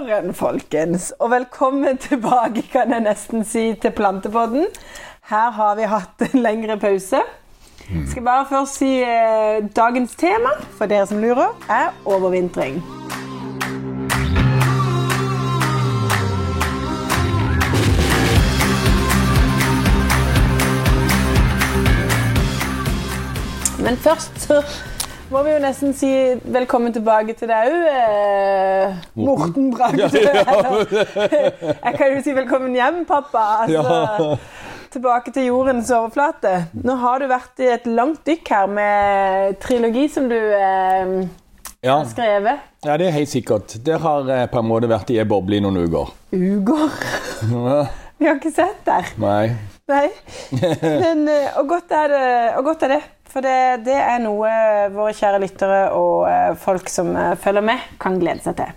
morgen, folkens, og velkommen tilbake, kan jeg nesten si, til Plantepodden. Her har vi hatt en lengre pause. Skal bare først si eh, dagens tema, for dere som lurer, er overvintring. Men først så må vi jo nesten si velkommen tilbake til deg òg, eh, Morten Bragde. Jeg kan jo si velkommen hjem, pappa. Altså, Tilbake til jordens overflate. Nå har du vært i et langt dykk her med trilogi som du eh, Ja, har skrevet. ja, det er helt sikkert. Det har eh, på en måte vært i ei boble i noen uker. Uker? Vi har ikke sett der. Nei. Nei. Men, eh, og, godt er det, og godt er det. For det, det er noe våre kjære lyttere og eh, folk som eh, følger med, kan glede seg til.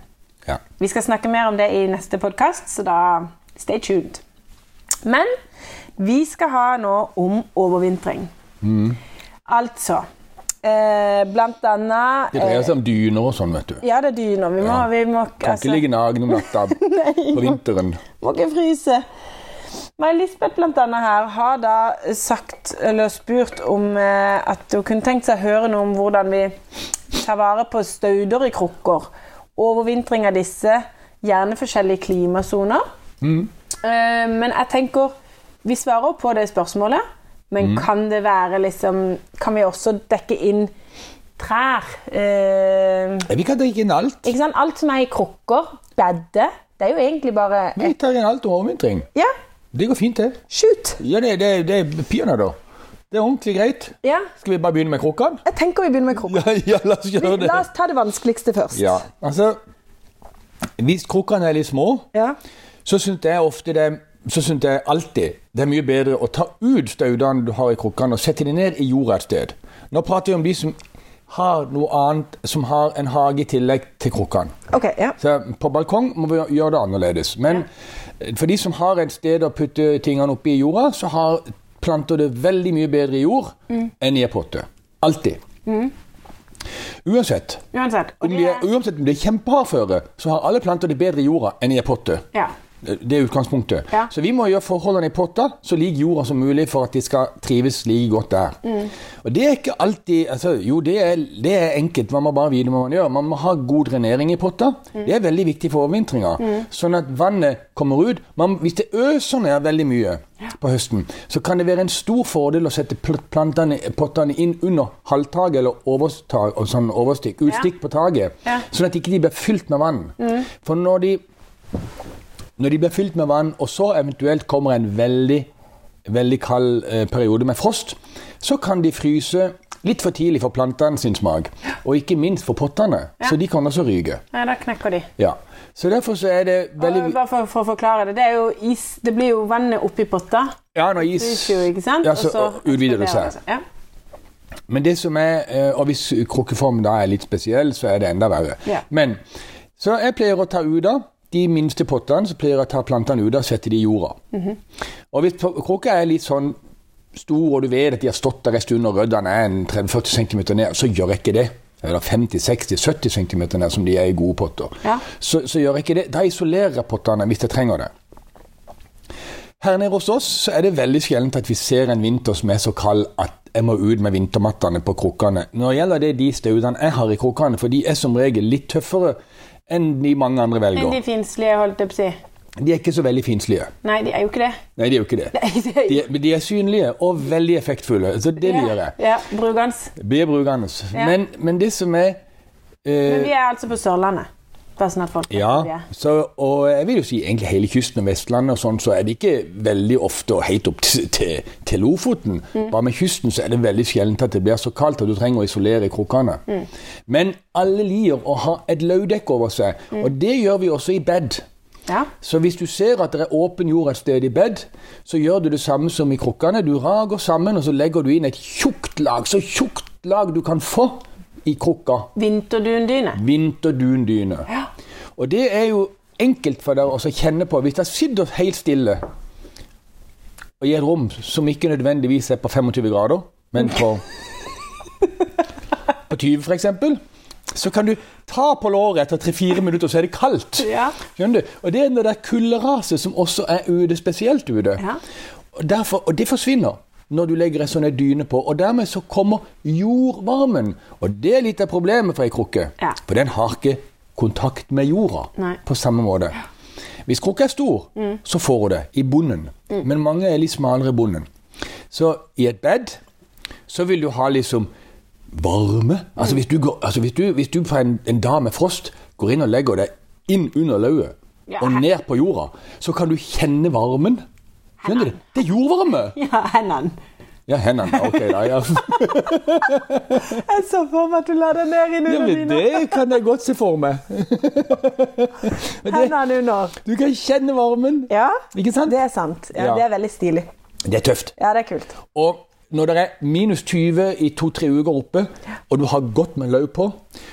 Ja. Vi skal snakke mer om det i neste podkast, så da stay tuned. Men vi skal ha nå om overvintring. Altså eh, Blant annet Det dreier eh, seg om dyner og sånn, vet du. Ja, det er dyner. Vi må, Ja. vi må, Kan altså, ikke ligge naken om natta på vinteren. må ikke fryse. Men Lisbeth blant annet her har da sagt, eller spurt om eh, at hun kunne tenkt seg å høre noe om hvordan vi tar vare på stauder i krukker. Overvintring av disse, gjerne forskjellige klimasoner. Eh, men jeg tenker Vi svarer på det spørsmålet, men kan det være liksom Kan vi også dekke inn trær? Eh, Vi kan drikke inn alt. ikke sant? Alt som er i krukker, bedde. Det er jo egentlig bare Vi tar inn alt om overvintring. Ja, Det går fint, det. shoot! Ja, det, det, det er peanøtter. Det er ordentlig greit. Ja, Skal vi bare begynne med krukkene? jeg tenker vi begynner med krukkene. Ja, ja, la oss gjøre det. La oss ta det vanskeligste først. Ja, altså Hvis krukkene er litt små, Ja. så syns jeg ofte det så synes jeg alltid det er mye bedre å ta ut staudene du har i krukkene og sette dem ned i jorda et sted. Nå prater vi om de som har noe annet, som har en hage i tillegg til krukkene. Okay, ja. Så på balkong må vi gjøre det annerledes. Men for de som har et sted å putte tingene oppi i jorda, så har planter det veldig mye bedre i jord enn i en potte. Alltid. Uansett. Uansett. Om de er, uansett om de er kjempehardføre, så har alle planter det bedre i jorda enn i en potte. ja. Det er utgangspunktet. Ja. Så vi må gjøre forholdene i potter så lik jorda som mulig for at de skal trives like godt der. Mm. Og det er ikke alltid altså, Jo, det er, det er enkelt. Man må bare vite hva man gjør. Man må ha god drenering i potta. Mm. Det er veldig viktig for overvintringa. Sånn at vannet kommer ut. Man, hvis det øser ned veldig mye på høsten, så kan det være en stor fordel å sette pl- plantene, pottene inn under halvtaket eller overtag, sånn overstikk, utstikk på taket, Ja. sånn at de ikke blir fylt med vann. For når de når de blir fylt med vann, og så eventuelt kommer en veldig, veldig kald eh, periode med frost, så kan de fryse litt for tidlig for plantene sin smak. Og ikke minst for pottene, så de kan også ryke. Ja, da knekker de. Ja. Så derfor så er det veldig Og bare for, for å forklare det, det er jo is Det blir jo vannet oppi potta. Ja, når is jo, ikke sant? Ja, så Og utvider det seg. Ja. Men det som er eh, Og hvis krukkeformen da er litt spesiell, så er det enda verre. Ja. Men Så jeg pleier å ta ut av de minste pottene, så pleier jeg å ta plantene ut og sette de i jorda. Mhm. Og hvis kråka er litt sånn stor, og du vet at de har stått der en stund, og røddene er en 30-40 cm ned, så gjør jeg ikke det. Eller 50-60-70 cm ned, som de er i gode potter. Ja. Så, så gjør jeg ikke det. Da isolerer jeg pottene hvis jeg trenger det. Her nede hos oss så er det veldig sjelden at vi ser en vinter som er så kald at jeg må ut med vintermattene på krukkene. Når det gjelder det de staudene jeg har i krukkene, for de er som regel litt tøffere enn de mange andre velger. velger. de finslige, holdt jeg på å si. De er ikke så veldig finslige. Nei, de er jo ikke det. Nei, de er jo ikke det. Nei, er De er, de er synlige og veldig effektfulle, så det gjør jeg. Ja, brukende. Blir brukende. Ja. Men, men det som er eh, Men vi er altså på Sørlandet. Bare sånn at folk Ja, så, og jeg vil jo si egentlig hele kysten og Vestlandet og sånn, så er det ikke veldig ofte og helt opp til, til, til Lofoten. Mm. Bare med kysten så er det veldig sjelden at det blir så kaldt at du trenger å isolere krukkene. Mm. Men alle liker å ha et løvdekk over seg, Mm. og det gjør vi også i bed. Ja. Så hvis du ser at det er åpen jord et sted i bed, så gjør du det samme som i krukkene. Du rager sammen, og så legger du inn et tjukt lag, så tjukt lag du kan få i krukka. Vinterdundyne. Vinterdundyne. Ja. Og det er jo enkelt for deg å kjenne på. Hvis jeg sitter helt stille og i et rom som ikke nødvendigvis er på 25 grader, men på, på 20 f.eks., så kan du ta på låret etter tre-fire minutter, så er det kaldt. Ja. Skjønner du? Og det er det der kulderaset som også er ute, spesielt ute. Ja. Og, derfor, og det forsvinner når du legger en sånn dyne på. Og dermed så kommer jordvarmen. Og det er litt av problemet for ei krukke. Ja. For den har ikke kontakt med jorda Nei. på samme måte. Hvis krukka er stor, så får hun det i bunnen. Men mange er litt smalere i bunnen. Så i et bed så vil du ha liksom varme. Altså hvis du, går, altså hvis du, hvis du på en, en dag med frost går inn og legger deg inn under lauet Ja. og ned på jorda, så kan du kjenne varmen. Skjønner du? Det er jordvarme! Ja, hendene. Ja, hendene. Ok, da. Ja. Jeg så for meg at du la deg ned ja, innunder men dyna. det kan jeg godt se for meg. Hendene under. du kan kjenne varmen. Ja, Ikke sant? det er sant. Ja, Ja. Det er veldig stilig. Det er tøft. Ja, det er kult. Og når det er minus 20 i to-tre uker oppe, og du har godt med løv på,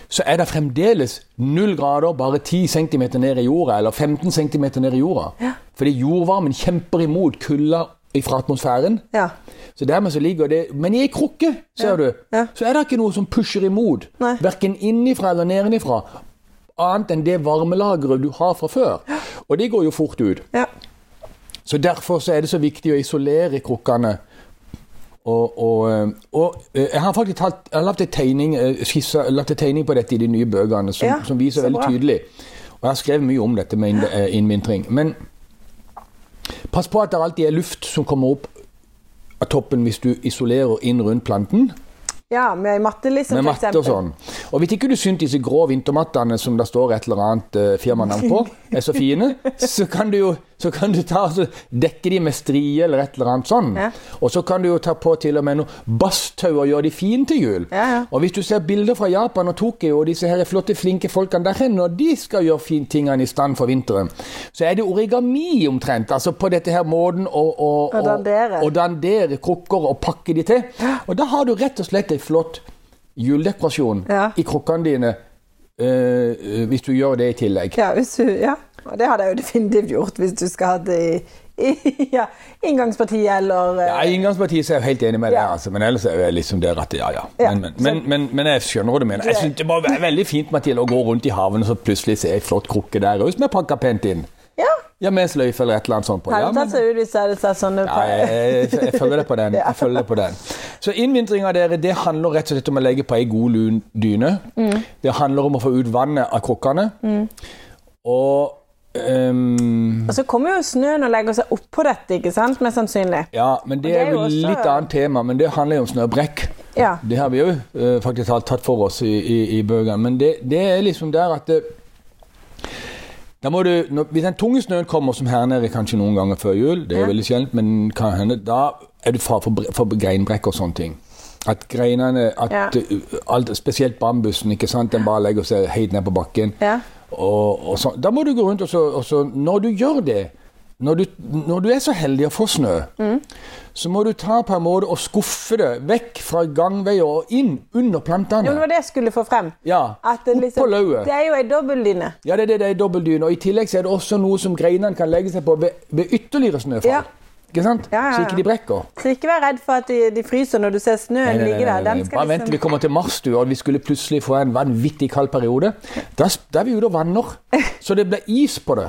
så er det fremdeles null grader bare 10 cm ned i jorda, eller 15 cm ned i jorda. Fordi jordvarmen kjemper imot kulda fra atmosfæren. Ja. Så dermed så ligger det Men i ei krukke, ser du, Ja. så er det ikke noe som pusher imot. Nei. Verken innifra eller nedenifra. Annet enn det varmelageret du har fra før. Og det går jo fort ut. ja. Så Derfor så er det så viktig å isolere krukkene. Og, og, eh, og eh, jeg har faktisk tatt, jeg har lagt en tegning, eh, lagt en tegning på dette i de nye bøkene som, Ja, som viser veldig bra. tydelig. Og jeg har skrevet mye om dette med innvintring. Men pass på at det alltid er luft som kommer opp av toppen hvis du isolerer inn rundt planten. ja med matte, liksom, Med matte og sånn. Og hvis ikke du syns disse grå vintermattene som det står et eller annet uh, firmanavn på, er så fine, så kan du jo så kan du ta, altså, dekke de med strie eller et eller annet sånn. Ja. Og så kan du jo ta på til og med noe basstau og gjøre de fine til jul. Ja, ja. Og hvis du ser bilder fra Japan og Tokyo og disse her flotte, flinke folkene der hen, når de skal gjøre fintingene i stand for vinteren, så er det origami omtrent. Altså på dette her måten å, å, Å å dandere krukker og pakke de til. Og da har du rett og slett en flott juledekorasjon Ja. i krukkene dine. eh, hvis du gjør det i tillegg. Ja, hvis du, ja. Og det hadde jeg jo definitivt gjort hvis du skal ha det i, i ja, inngangspartiet eller eh, Ja, I inngangspartiet så er jeg helt enig med deg, Ja. altså, men ellers er jeg liksom der at ja, ja. Men, men, men, men, men jeg skjønner hva du mener. Jeg synes Det må være veldig fint Mathilde, å gå rundt i haven og så plutselig se ei flott krukke der òg, som er pakka pent inn. Ja. Ja, med sløyfe eller et eller annet sånt på. Hadde Ja, tatt seg ut hvis jeg hadde tatt sånne ja, jeg, jeg, følger deg på den. Jeg følger deg på den. Så innvintring av dere, det handler rett og slett om å legge på ei god lun dyne. Mm. Det handler om å få ut vannet av krukkene. Og ehm, Og så kommer jo snøen og legger seg oppå dette, ikke sant? Mest sannsynlig. Ja, men det det er er jo vel også- litt annet tema, men det handler jo om snøbrekk. Ja. Det har vi jo uh, faktisk tatt for oss i, i, i bøkene. Men det, det er liksom der at det, da må du, når, Hvis den tunge snøen kommer, som her nede kanskje noen ganger før jul, det er Ja. veldig sjeldent, men kan hende, da er du fare for, for greinbrekk og sånne ting. At greinene, at Ja. alt, Spesielt bambusen, ikke sant, den bare legger seg helt ned på bakken. Ja. Og, og så, da må du gå rundt og så, og så Når du gjør det, når du, når du er så heldig å få snø, så må du ta på en måte og skuffe det vekk fra gangveier og inn under plantene. Jo, det var det jeg skulle få frem. Ja, At det, liksom, på lauet. det er jo ei dobbeltdyne. Ja, det er det, det er dobbeltdyne. Og i tillegg så er det også noe som greinene kan legge seg på ved, ved ytterligere snøfall. Ja. Ikke sant? Ja, ja, Så ikke de brekker. Så ikke vær redd for at de, de fryser når du ser snøen ligge der. Den skal Bare vent til vi liksom kommer til mars, du, og vi skulle plutselig få en vanvittig kald periode. Da, da er vi ute og vanner. Så det blir is på det.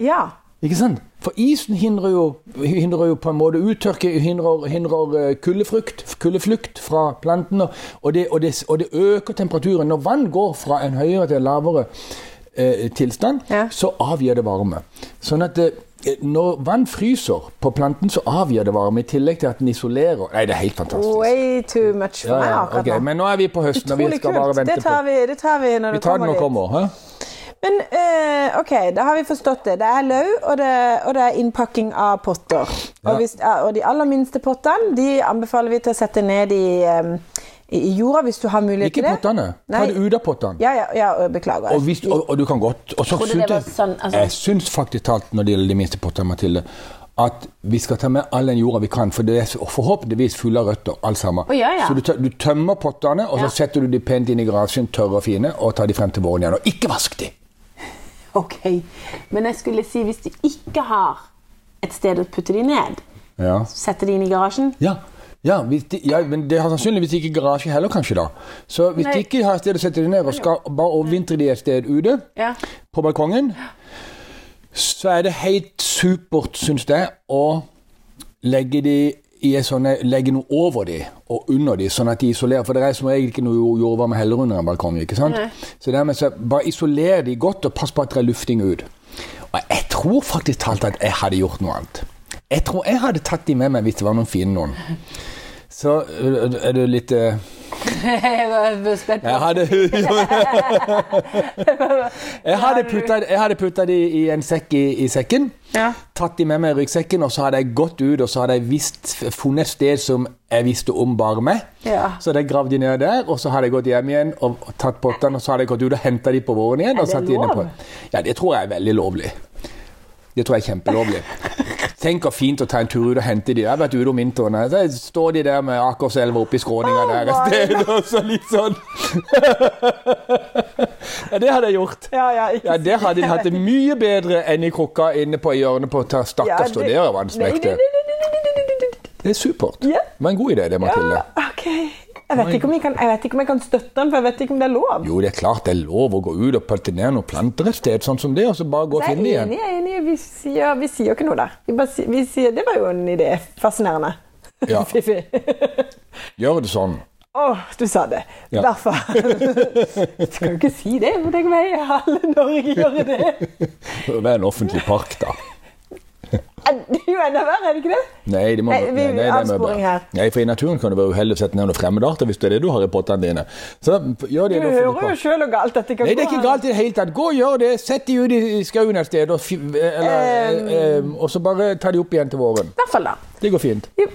Ja. Ikke sant? For isen hindrer jo, hindrer jo på en måte uttørke, hindrer, hindrer eh, kuldeflukt, fra plantene, og det, og, det, og det øker temperaturen. Når vann går fra en høyere til en lavere eh, tilstand, Ja. så avgir det varme. Sånn at det, når vann fryser på planten, så avgir det varme, i tillegg til at den isolerer. Nei, det er helt fantastisk. Way too much for Ja, meg akkurat okay. nå. Men nå er vi på høsten, og vi Utrolig skal bare vente Det tar på vi, det tar vi når Vi det tar det kommer når det dit. kommer. Hæ? Men uh, OK, da har vi forstått det. Det er løv, og det, og det er innpakking av potter. Ja. Og, hvis, og de aller minste pottene de anbefaler vi til å sette ned i, um, i, jorda hvis du har mulighet Ikke til det. Ikke pottene. Ta Nei. det ut av pottene. Ja, ja, ja og beklager. Og, hvis, og, og du kan godt og så synes, sånn, altså- jeg syns faktisk talt når det gjelder de minste pottene, Mathilde, at vi skal ta med all den jorda vi kan, for det er forhåpentligvis fulle av røtter, alt sammen. Oh, ja, ja. Så du, du tømmer pottene, og så setter du de pent inn i garasjen, tørre og fine, og tar de frem til våren igjen. Og ikke vask de! Ok, Men jeg skulle si hvis du ikke har et sted å putte de ned, Ja. sette de inn i garasjen. ja. Ja, de, ja, men det har sannsynligvis ikke garasje heller, kanskje, da. Så hvis Nei. de ikke har et sted å sette det ned, og skal bare overvintre de et sted ute, Ja. på balkongen, så er det helt supert, syns jeg, å legge de i en sånne, legge noe over de og under de, sånn at de isolerer. For det er som regel ikke noe jordvarme heller under en balkong. ikke sant? Nei. Så dermed så bare isoler de godt, og pass på at det er lufting ut. Og jeg tror faktisk talt at jeg hadde gjort noe annet. Jeg tror jeg hadde tatt de med meg hvis det var noen fine noen. Så øh, er det litt øh, Jeg var spent på Jeg hadde Jeg hadde putta, jeg hadde putta de i en sekk i, i sekken. Ja. Tatt de med meg i ryggsekken, og så hadde jeg gått ut og så hadde jeg visst, funnet et sted som jeg visste om bare meg. Ja. Så hadde jeg gravd de ned der, og så hadde jeg gått hjem igjen og tatt pottene, og så hadde jeg gått ut og henta de på våren igjen. Er og det satt de inne på. lov? Ja, det tror jeg er veldig lovlig. Det tror jeg er kjempelovlig. Tenk hvor fint å ta en tur ut og hente de. Jeg har vært ute om vinteren. Så står de der med Akerselva oppi skråninga Oh der et sted, og så litt sånn Ja, det hadde jeg gjort. Ja, ja, Ja, Det hadde de hatt det mye bedre enn i krukka inne på hjørnet på Stakkars Ja, det- nei, nei, nei. Det er supert. Det var en god idé, det, Mathilde. Ja, ok. Jeg vet, ikke om jeg, kan, jeg vet ikke om jeg kan støtte den, for jeg vet ikke om det er lov. Jo, det er klart det er lov å gå ut og patinere noen planter et sted, sånn som det, og så bare gå og finne dem igjen. jeg er enig. Vi sier, vi sier ikke noe der. Vi bare vi sier, det var jo en idé. Fascinerende. Ja. Fifi. Gjør det sånn. Å, du sa det. I Ja. hvert fall. Du skal jo ikke si det, tenk meg, alle Norge gjør det. Det er en offentlig park, da. Det jo enda verre, er det ikke det? Nei, det må, Nei, nei, nei, det avsporing her. Nei, for i naturen kan det være uheldig å sette ned noen fremmedarter hvis det er det du har i pottene dine. Så gjør det Du hører jo sjøl hvor galt dette kan gå. Nei, det er ikke galt i det hele tatt. Gå og gjør det. Sett de ut i skauen et sted, og, eller, eh, og så bare ta de opp igjen til våren. I hvert fall, da. Det går fint. Jo.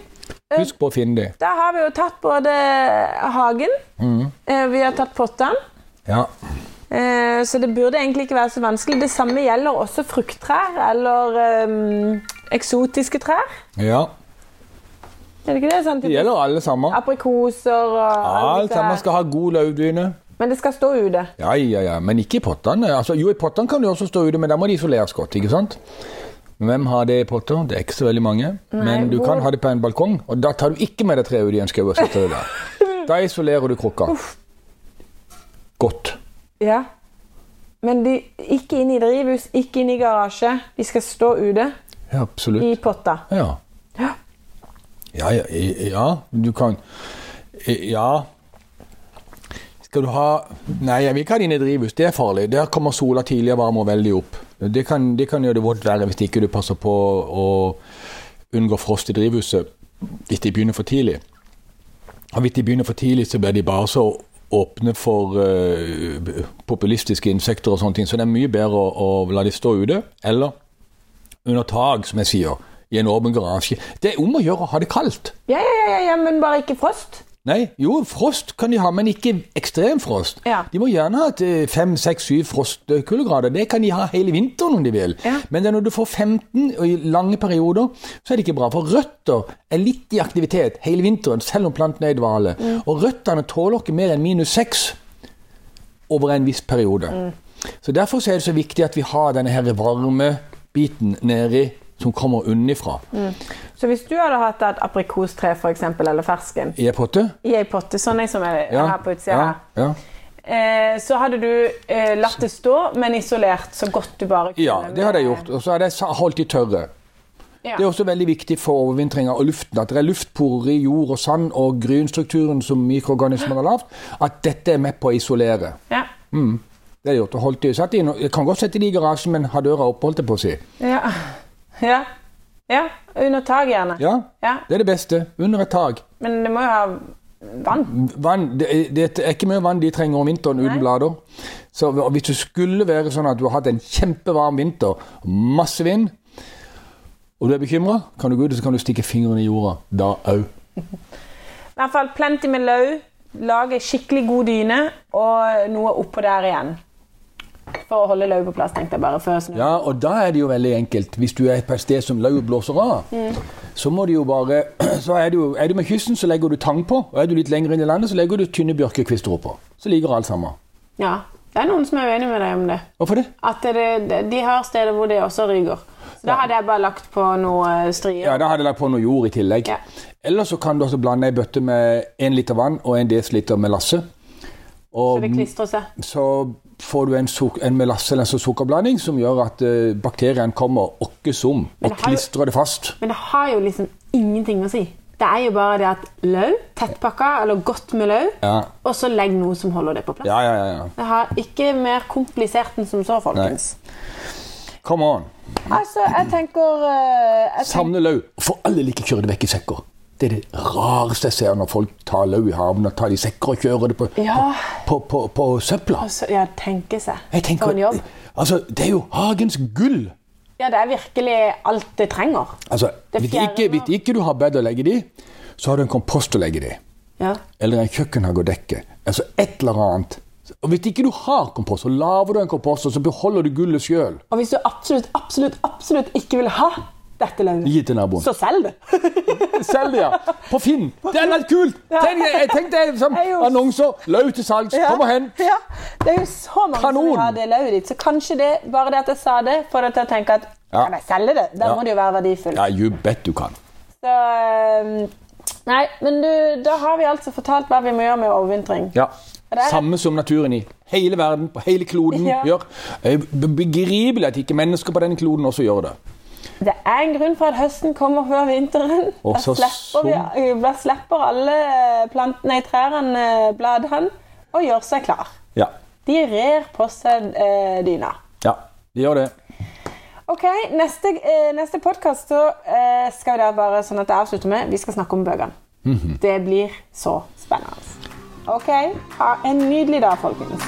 Husk på å finne de. Da har vi jo tatt både hagen, Mm. eh, vi har tatt pottene. Ja. Eh, Så det burde egentlig ikke være så vanskelig. Det samme gjelder også frukttrær eller um, eksotiske trær. ja. Er det ikke det? Sånn, Det gjelder alle sammen. Aprikoser og alt sammen skal ha god løvdyne. Men det skal stå ute. Ja, ja, ja, men ikke i pottene. Altså, jo, i pottene kan de også stå ute, men da må de isoleres godt, ikke sant? Hvem har det i potter? Det er ikke så veldig mange. men du hvor- kan ha det på en balkong, og da tar du ikke med deg treet ut i en skau og setter det der. Da isolerer du krukka. Godt. Ja. Men de, ikke inn i drivhus, ikke inn i garasje. De skal stå ute Ja, absolutt. i potta. Ja. Ja. Ja, ja, ja, du kan Ja. Skal du ha Nei, jeg vil ikke ha dine drivhus. Det er farlig. Der kommer sola tidlig og varmer veldig opp. Det kan, det kan gjøre det vått verre hvis ikke du passer på å unngå frost i drivhuset hvis de begynner for tidlig. Og hvis de begynner for tidlig, så blir de bare så åpne for uh, populistiske insekter og sånne ting. Så det er mye bedre å, å la de stå ute, eller under tak, som jeg sier, i en åpen garasje. Det er om å gjøre å ha det kaldt. Ja, ja, ja, ja, men bare ikke frost. Nei, jo, frost kan de ha, men ikke ekstrem frost. Ja. De må gjerne ha eh, fem, seks, syv frostkuldegrader. Det kan de ha hele vinteren om de vil. Ja. Men når du får 15 og i lange perioder, så er det ikke bra. For røtter er litt i aktivitet hele vinteren, selv om planten er i dvale. Mm. Og røttene tåler ikke mer enn minus seks over en viss periode. Mm. Så Derfor er det så viktig at vi har denne her varme biten nedi som kommer unnifra. Så hvis du hadde hatt et aprikostre for eksempel, eller fersken I en potte? i ei potte, sånn jeg som er Ja. her på utsida ja, ja. eh, så hadde du eh, latt det stå, men isolert så godt du bare kunne. Ja, det hadde jeg gjort. Og så hadde jeg holdt de tørre. Ja. Det er også veldig viktig for overvintringa og luften at det er luftporer i jord og sand og grynstrukturen som mikroorganismene har lagd, at dette er med på å isolere. Ja. Det er gjort. og holdt de, satt de, jeg kan godt sette de i garasjen, men ha døra oppe, holdt jeg på å si. Ja. Ja. ja. Under tak, gjerne. Ja, Ja. det er det beste. Under et tak. Men det må jo ha vann. Vann, det, det er ikke mye vann de trenger om vinteren Nei. uten blader. Så hvis det skulle være sånn at du har hatt en kjempevarm vinter, masse vind, og du er bekymra, kan du gå ut og så kan du stikke fingrene i jorda. Da òg. I hvert fall plenty med løv. Lage skikkelig god dyne og noe oppå der igjen. For å holde løv på plass, tenkte jeg bare. før snø. Ja, og da er det jo veldig enkelt. Hvis du er på et sted som lauvet blåser av, så må du jo bare så er, du, er du med kysten, så legger du tang på. Og er du litt lenger inn i landet, så legger du tynne bjørkekvister oppå. Så ligger alt sammen. Ja. Det er noen som er uenig med deg om det. Hvorfor det? At det, de har steder hvor det også ryker. Så da hadde jeg bare lagt på noe strier. Ja, Da hadde jeg lagt på noe jord i tillegg. Ja. Eller så kan du også blande ei bøtte med én liter vann og en desiliter melasse. Så Og det klistrer seg. så får du en, en melasse eller en sukkerblanding som gjør at uh, bakteriene kommer åkke som og det har jo- klistrer det fast. Men det har jo liksom ingenting å si. Det er jo bare det at løv, tettpakka eller godt med løv, Ja, og så legg noe som holder det på plass. ja, ja. ja, ja. Det har ikke mer komplisert enn som så, folkens. Come on. Altså, jeg tenker, eh, jeg tenker Savner løv. For alle liker å kjøre det vekk i sekker. Det er det rareste jeg ser når folk tar løv i haven og tar de sekker og kjører det på, Ja. på, på, på søpla. altså, Ja, tenke seg. For en jobb. altså, Det er jo hagens gull. Ja, det er virkelig alt det trenger. Altså, Det Hvis ikke, hvis ikke du har bed å legge det i, så har du en kompost å legge det i. Ja. Eller en kjøkkenhage å dekke. Altså et eller annet. Og Hvis ikke du har kompost, så lager du en kompost, og så beholder du gullet sjøl. Og hvis du absolutt, absolutt, absolutt ikke vil ha dette løvet, Gi til naboen. så selg det. Selg det, ja. På Finn. Det er litt kult! Tenk, jeg tenkte liksom, er annonser. Løv til salgs. Kom og hent. Ja, det er jo så mange som Kanon. vil ha det lauvet ditt. Så kanskje det, bare det at jeg sa det, får deg til å tenke at Ja. kan jeg selge det? Da Ja. må det jo være verdifullt. Ja, you bet du kan. Så, ehm, nei, men du, da har vi altså fortalt hva vi må gjøre med overvintring. Ja. Samme som naturen i hele verden, på hele kloden, Ja. gjør. Er begripelig at ikke mennesker på denne kloden også gjør det. Det er en grunn for at høsten kommer før vinteren. Da slipper, vi, da slipper alle plantene i trærne bladene og gjør seg klar. Ja. De rer på seg eh, dyna. ja, de gjør det. Ok, Neste, eh, neste podkast eh, skal vi da bare sånn at jeg avslutter med Vi skal snakke om bøkene. Mhm. Det blir så spennende. Ok, ha en nydelig dag, folkens.